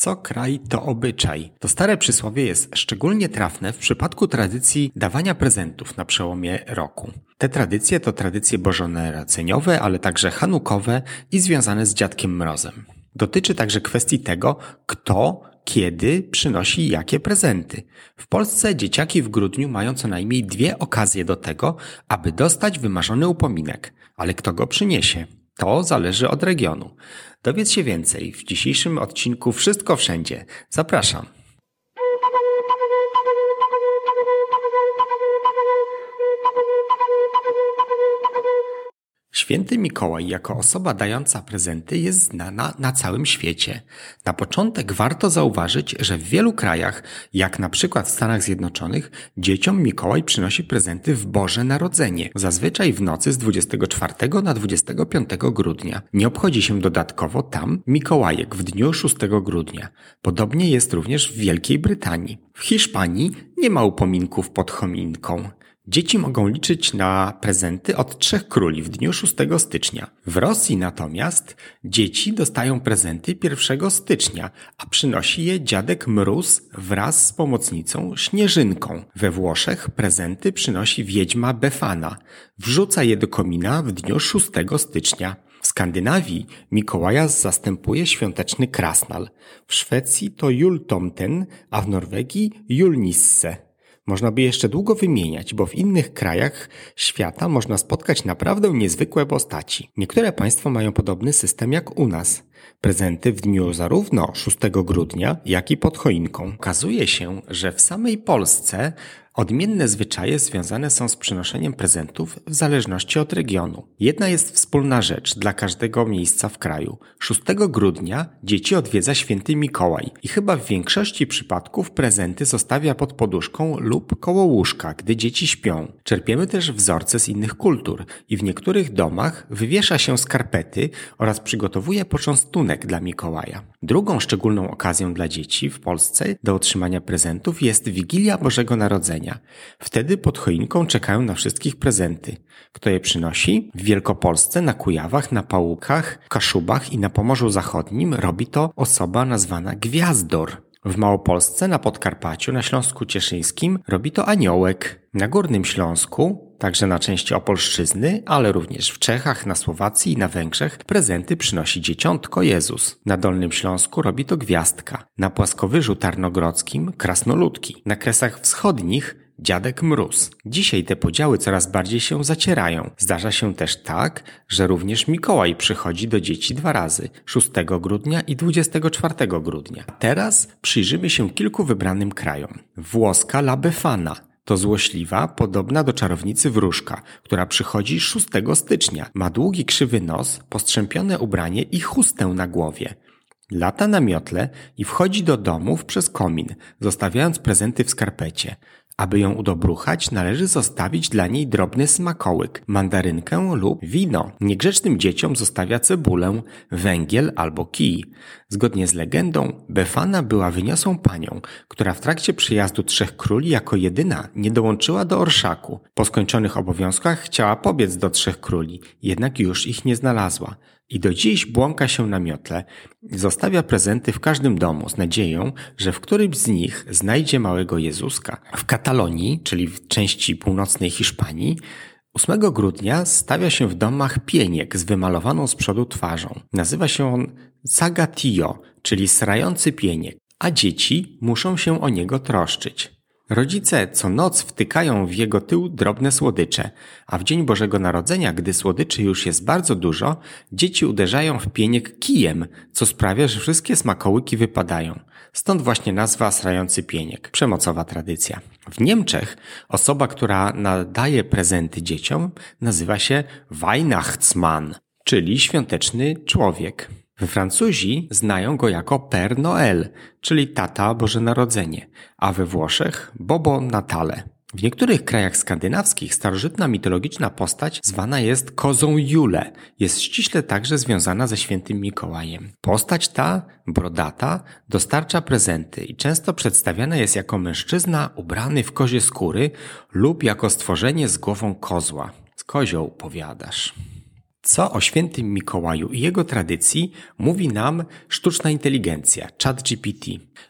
Co kraj to obyczaj. To stare przysłowie jest szczególnie trafne w przypadku tradycji dawania prezentów na przełomie roku. Te tradycje to tradycje bożonarodzeniowe, ale także hanukowe i związane z Dziadkiem Mrozem. Dotyczy także kwestii tego, kto kiedy przynosi jakie prezenty. W Polsce dzieciaki w grudniu mają co najmniej dwie okazje do tego, aby dostać wymarzony upominek. Ale kto go przyniesie? To zależy od regionu. Dowiedz się więcej w dzisiejszym odcinku Wszystko Wszędzie. Zapraszam. Święty Mikołaj jako osoba dająca prezenty jest znana na całym świecie. Na początek warto zauważyć, że w wielu krajach, jak na przykład w Stanach Zjednoczonych, dzieciom Mikołaj przynosi prezenty w Boże Narodzenie, zazwyczaj w nocy z 24 na 25 grudnia. Nie obchodzi się dodatkowo tam Mikołajek w dniu 6 grudnia. Podobnie jest również w Wielkiej Brytanii. W Hiszpanii nie ma upominków pod chominką. Dzieci mogą liczyć na prezenty od trzech króli w dniu 6 stycznia. W Rosji natomiast dzieci dostają prezenty 1 stycznia, a przynosi je dziadek Mróz wraz z pomocnicą Śnieżynką. We Włoszech prezenty przynosi wiedźma Befana. Wrzuca je do komina w dniu 6 stycznia. W Skandynawii Mikołaja zastępuje świąteczny krasnal. W Szwecji to Jultomten, a w Norwegii Julnisse. Można by jeszcze długo wymieniać, bo w innych krajach świata można spotkać naprawdę niezwykłe postaci. Niektóre państwa mają podobny system jak u nas. Prezenty w dniu zarówno 6 grudnia, jak i pod choinką. Okazuje się, że w samej Polsce Odmienne zwyczaje związane są z przynoszeniem prezentów w zależności od regionu. Jedna jest wspólna rzecz dla każdego miejsca w kraju. 6 grudnia dzieci odwiedza święty Mikołaj i chyba w większości przypadków prezenty zostawia pod poduszką lub koło łóżka, gdy dzieci śpią. Czerpiemy też wzorce z innych kultur i w niektórych domach wywiesza się skarpety oraz przygotowuje począstunek dla Mikołaja. Drugą szczególną okazją dla dzieci w Polsce do otrzymania prezentów jest Wigilia Bożego Narodzenia Wtedy pod choinką czekają na wszystkich prezenty. Kto je przynosi? W Wielkopolsce, na Kujawach, na Pałukach, Kaszubach i na Pomorzu Zachodnim robi to osoba nazwana Gwiazdor. W Małopolsce, na Podkarpaciu, na Śląsku Cieszyńskim robi to aniołek. Na Górnym Śląsku, także na części Opolszczyzny, ale również w Czechach, na Słowacji i na Węgrzech prezenty przynosi dzieciątko Jezus. Na Dolnym Śląsku robi to gwiazdka. Na Płaskowyżu Tarnogrodzkim krasnoludki. Na Kresach Wschodnich Dziadek Mróz. Dzisiaj te podziały coraz bardziej się zacierają. Zdarza się też tak, że również Mikołaj przychodzi do dzieci dwa razy 6 grudnia i 24 grudnia. Teraz przyjrzymy się kilku wybranym krajom. Włoska La Befana, to złośliwa, podobna do czarownicy wróżka, która przychodzi 6 stycznia. Ma długi krzywy nos, postrzępione ubranie i chustę na głowie. Lata na miotle i wchodzi do domów przez komin, zostawiając prezenty w skarpecie. Aby ją udobruchać, należy zostawić dla niej drobny smakołyk, mandarynkę lub wino. Niegrzecznym dzieciom zostawia cebulę, węgiel albo kij. Zgodnie z legendą, Befana była wyniosłą panią, która w trakcie przyjazdu Trzech Króli jako jedyna nie dołączyła do orszaku. Po skończonych obowiązkach chciała pobiec do Trzech Króli, jednak już ich nie znalazła i do dziś błąka się na miotle, zostawia prezenty w każdym domu z nadzieją, że w którymś z nich znajdzie małego Jezuska. W Katalonii, czyli w części północnej Hiszpanii, 8 grudnia stawia się w domach pieniek z wymalowaną z przodu twarzą. Nazywa się on Zagatillo, czyli srający pieniek, a dzieci muszą się o niego troszczyć. Rodzice co noc wtykają w jego tył drobne słodycze, a w dzień Bożego Narodzenia, gdy słodyczy już jest bardzo dużo, dzieci uderzają w pieniek kijem, co sprawia, że wszystkie smakołyki wypadają. Stąd właśnie nazwa srający pieniek, przemocowa tradycja. W Niemczech osoba, która nadaje prezenty dzieciom, nazywa się Weihnachtsmann, czyli świąteczny człowiek. Francuzi znają go jako Père Noël, czyli tata Boże Narodzenie, a we Włoszech Bobo Natale. W niektórych krajach skandynawskich starożytna mitologiczna postać zwana jest kozą Jule. Jest ściśle także związana ze świętym Mikołajem. Postać ta, brodata, dostarcza prezenty i często przedstawiana jest jako mężczyzna ubrany w kozie skóry lub jako stworzenie z głową kozła. Z kozioł powiadasz. Co o świętym Mikołaju i jego tradycji mówi nam sztuczna inteligencja, ChatGPT?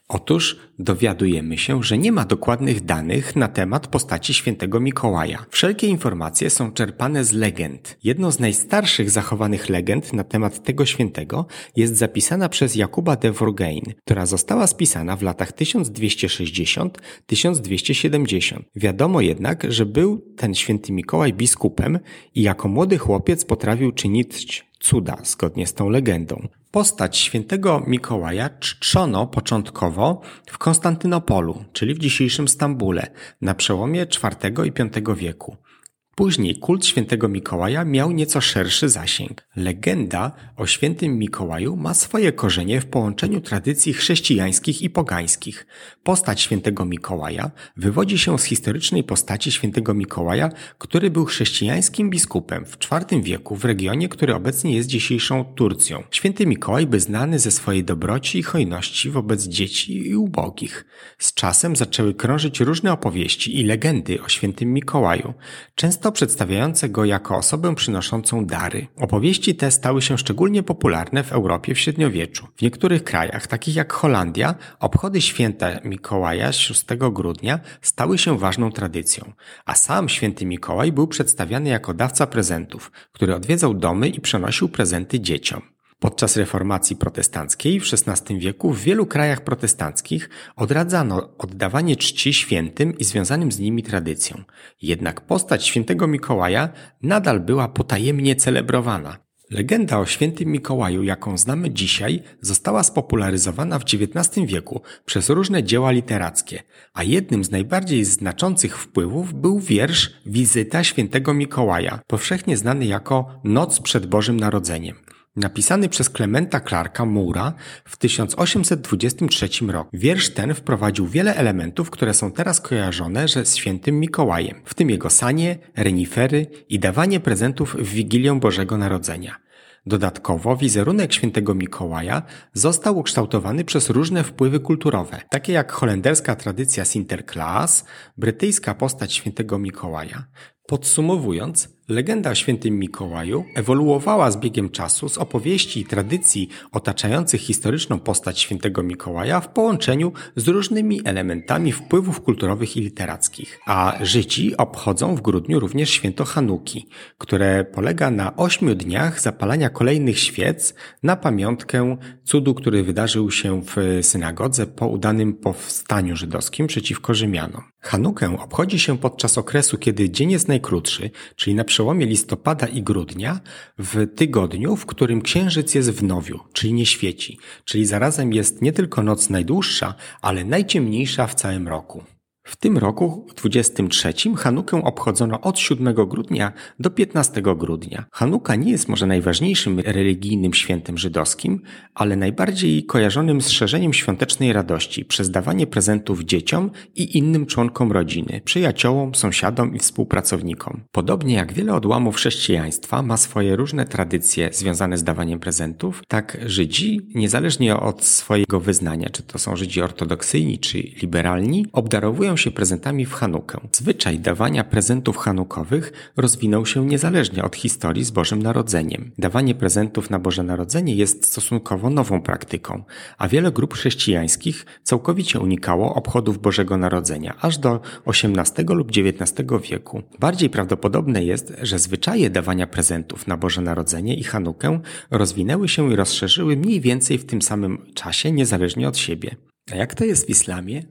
Otóż dowiadujemy się, że nie ma dokładnych danych na temat postaci świętego Mikołaja. Wszelkie informacje są czerpane z legend. Jedną z najstarszych zachowanych legend na temat tego świętego jest zapisana przez Jakuba de Vorgein, która została spisana w latach 1260-1270. Wiadomo jednak, że był ten święty Mikołaj biskupem i jako młody chłopiec potrafił czynić cuda zgodnie z tą legendą. Postać świętego Mikołaja czczono początkowo w Konstantynopolu, czyli w dzisiejszym Stambule, na przełomie IV i V wieku. Później kult świętego Mikołaja miał nieco szerszy zasięg. Legenda o świętym Mikołaju ma swoje korzenie w połączeniu tradycji chrześcijańskich i pogańskich. Postać świętego Mikołaja wywodzi się z historycznej postaci świętego Mikołaja, który był chrześcijańskim biskupem w IV wieku w regionie, który obecnie jest dzisiejszą Turcją. Święty Mikołaj był znany ze swojej dobroci i hojności wobec dzieci i ubogich. Z czasem zaczęły krążyć różne opowieści i legendy o świętym Mikołaju. Często przedstawiające go jako osobę przynoszącą dary. Opowieści te stały się szczególnie popularne w Europie w średniowieczu. W niektórych krajach, takich jak Holandia, obchody święta Mikołaja 6 grudnia stały się ważną tradycją, a sam święty Mikołaj był przedstawiany jako dawca prezentów, który odwiedzał domy i przenosił prezenty dzieciom. Podczas reformacji protestanckiej w XVI wieku w wielu krajach protestanckich odradzano oddawanie czci świętym i związanym z nimi tradycjom. Jednak postać świętego Mikołaja nadal była potajemnie celebrowana. Legenda o świętym Mikołaju, jaką znamy dzisiaj, została spopularyzowana w XIX wieku przez różne dzieła literackie, a jednym z najbardziej znaczących wpływów był wiersz Wizyta świętego Mikołaja, powszechnie znany jako Noc przed Bożym Narodzeniem napisany przez Klementa Clarka Moora w 1823 roku. Wiersz ten wprowadził wiele elementów, które są teraz kojarzone z świętym Mikołajem, w tym jego sanie, renifery i dawanie prezentów w Wigilię Bożego Narodzenia. Dodatkowo wizerunek świętego Mikołaja został ukształtowany przez różne wpływy kulturowe, takie jak holenderska tradycja Sinterklaas, brytyjska postać świętego Mikołaja. Podsumowując, Legenda o świętym Mikołaju ewoluowała z biegiem czasu z opowieści i tradycji otaczających historyczną postać świętego Mikołaja w połączeniu z różnymi elementami wpływów kulturowych i literackich. A Żydzi obchodzą w grudniu również święto Hanuki, które polega na ośmiu dniach zapalania kolejnych świec na pamiątkę cudu, który wydarzył się w synagodze po udanym powstaniu żydowskim przeciwko Rzymianom. Hanukę obchodzi się podczas okresu, kiedy dzień jest najkrótszy, czyli na przełomie listopada i grudnia, w tygodniu, w którym księżyc jest w nowiu, czyli nie świeci, czyli zarazem jest nie tylko noc najdłuższa, ale najciemniejsza w całym roku. W tym roku, w 23, Hanukę obchodzono od 7 grudnia do 15 grudnia. Hanuka nie jest może najważniejszym religijnym świętem żydowskim, ale najbardziej kojarzonym z szerzeniem świątecznej radości przez dawanie prezentów dzieciom i innym członkom rodziny, przyjaciołom, sąsiadom i współpracownikom. Podobnie jak wiele odłamów chrześcijaństwa ma swoje różne tradycje związane z dawaniem prezentów, tak Żydzi, niezależnie od swojego wyznania, czy to są Żydzi ortodoksyjni czy liberalni, obdarowują się prezentami w Hanukę. Zwyczaj dawania prezentów hanukowych rozwinął się niezależnie od historii z Bożym Narodzeniem. Dawanie prezentów na Boże Narodzenie jest stosunkowo nową praktyką, a wiele grup chrześcijańskich całkowicie unikało obchodów Bożego Narodzenia aż do XVIII lub XIX wieku. Bardziej prawdopodobne jest, że zwyczaje dawania prezentów na Boże Narodzenie i Hanukę rozwinęły się i rozszerzyły mniej więcej w tym samym czasie, niezależnie od siebie. A jak to jest w islamie?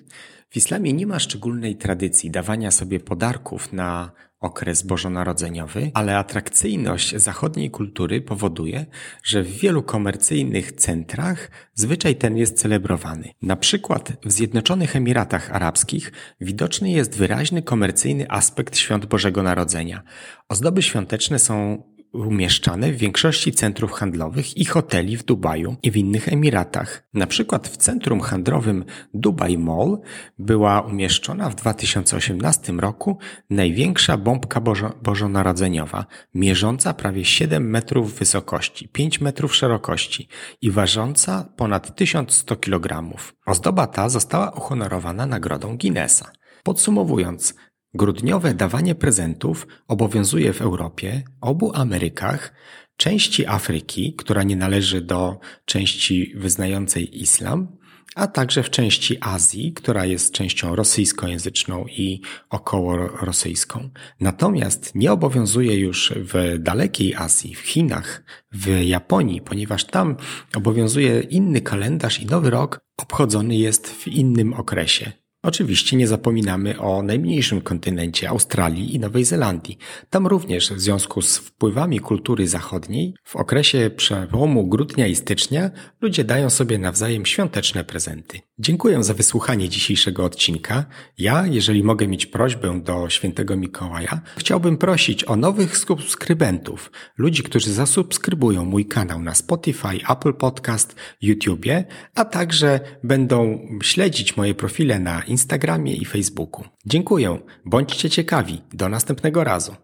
W islamie nie ma szczególnej tradycji dawania sobie podarków na okres bożonarodzeniowy, ale atrakcyjność zachodniej kultury powoduje, że w wielu komercyjnych centrach zwyczaj ten jest celebrowany. Na przykład w Zjednoczonych Emiratach Arabskich widoczny jest wyraźny komercyjny aspekt świąt Bożego Narodzenia. Ozdoby świąteczne są umieszczane w większości centrów handlowych i hoteli w Dubaju i w innych Emiratach. Na przykład w centrum handlowym Dubai Mall była umieszczona w 2018 roku największa bombka bożo bożonarodzeniowa, mierząca prawie 7 metrów wysokości, 5 metrów szerokości i ważąca ponad 1100 kg. Ozdoba ta została uhonorowana nagrodą Guinnessa. Podsumowując, Grudniowe dawanie prezentów obowiązuje w Europie, obu Amerykach, części Afryki, która nie należy do części wyznającej islam, a także w części Azji, która jest częścią rosyjskojęzyczną i około rosyjską. Natomiast nie obowiązuje już w dalekiej Azji, w Chinach, w Japonii, ponieważ tam obowiązuje inny kalendarz i nowy rok obchodzony jest w innym okresie. Oczywiście nie zapominamy o najmniejszym kontynencie Australii i Nowej Zelandii. Tam również w związku z wpływami kultury zachodniej w okresie przełomu grudnia i stycznia ludzie dają sobie nawzajem świąteczne prezenty. Dziękuję za wysłuchanie dzisiejszego odcinka. Ja, jeżeli mogę mieć prośbę do świętego Mikołaja, chciałbym prosić o nowych subskrybentów, ludzi, którzy zasubskrybują mój kanał na Spotify, Apple Podcast, YouTubie, a także będą śledzić moje profile na Instagramie i Facebooku. Dziękuję, bądźcie ciekawi. Do następnego razu.